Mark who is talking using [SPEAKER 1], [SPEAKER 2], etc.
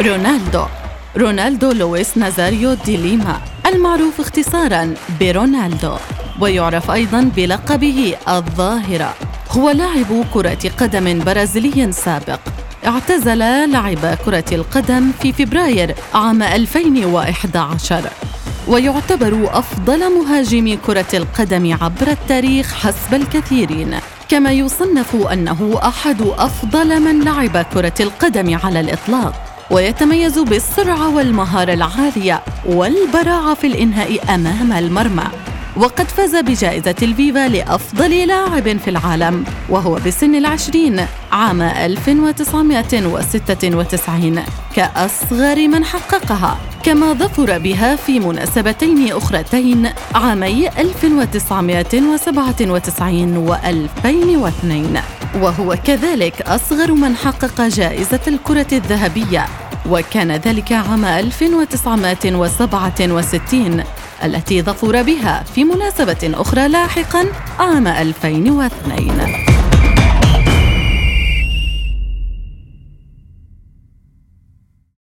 [SPEAKER 1] رونالدو. رونالدو لويس نازاريو دي ليما المعروف اختصارا برونالدو ويعرف أيضا بلقبه الظاهرة. هو لاعب كرة قدم برازيلي سابق. اعتزل لعب كرة القدم في فبراير عام 2011 ويعتبر أفضل مهاجم كرة القدم عبر التاريخ حسب الكثيرين. كما يصنف أنه أحد أفضل من لعب كرة القدم على الإطلاق. ويتميز بالسرعة والمهارة العالية والبراعة في الإنهاء أمام المرمى. وقد فاز بجائزة الفيفا لأفضل لاعب في العالم وهو بسن العشرين عام 1996 كأصغر من حققها كما ظفر بها في مناسبتين أخرتين عامي 1997 و 2002 وهو كذلك أصغر من حقق جائزة الكرة الذهبية وكان ذلك عام 1967 التي ظفر بها في مناسبة أخرى لاحقا عام 2002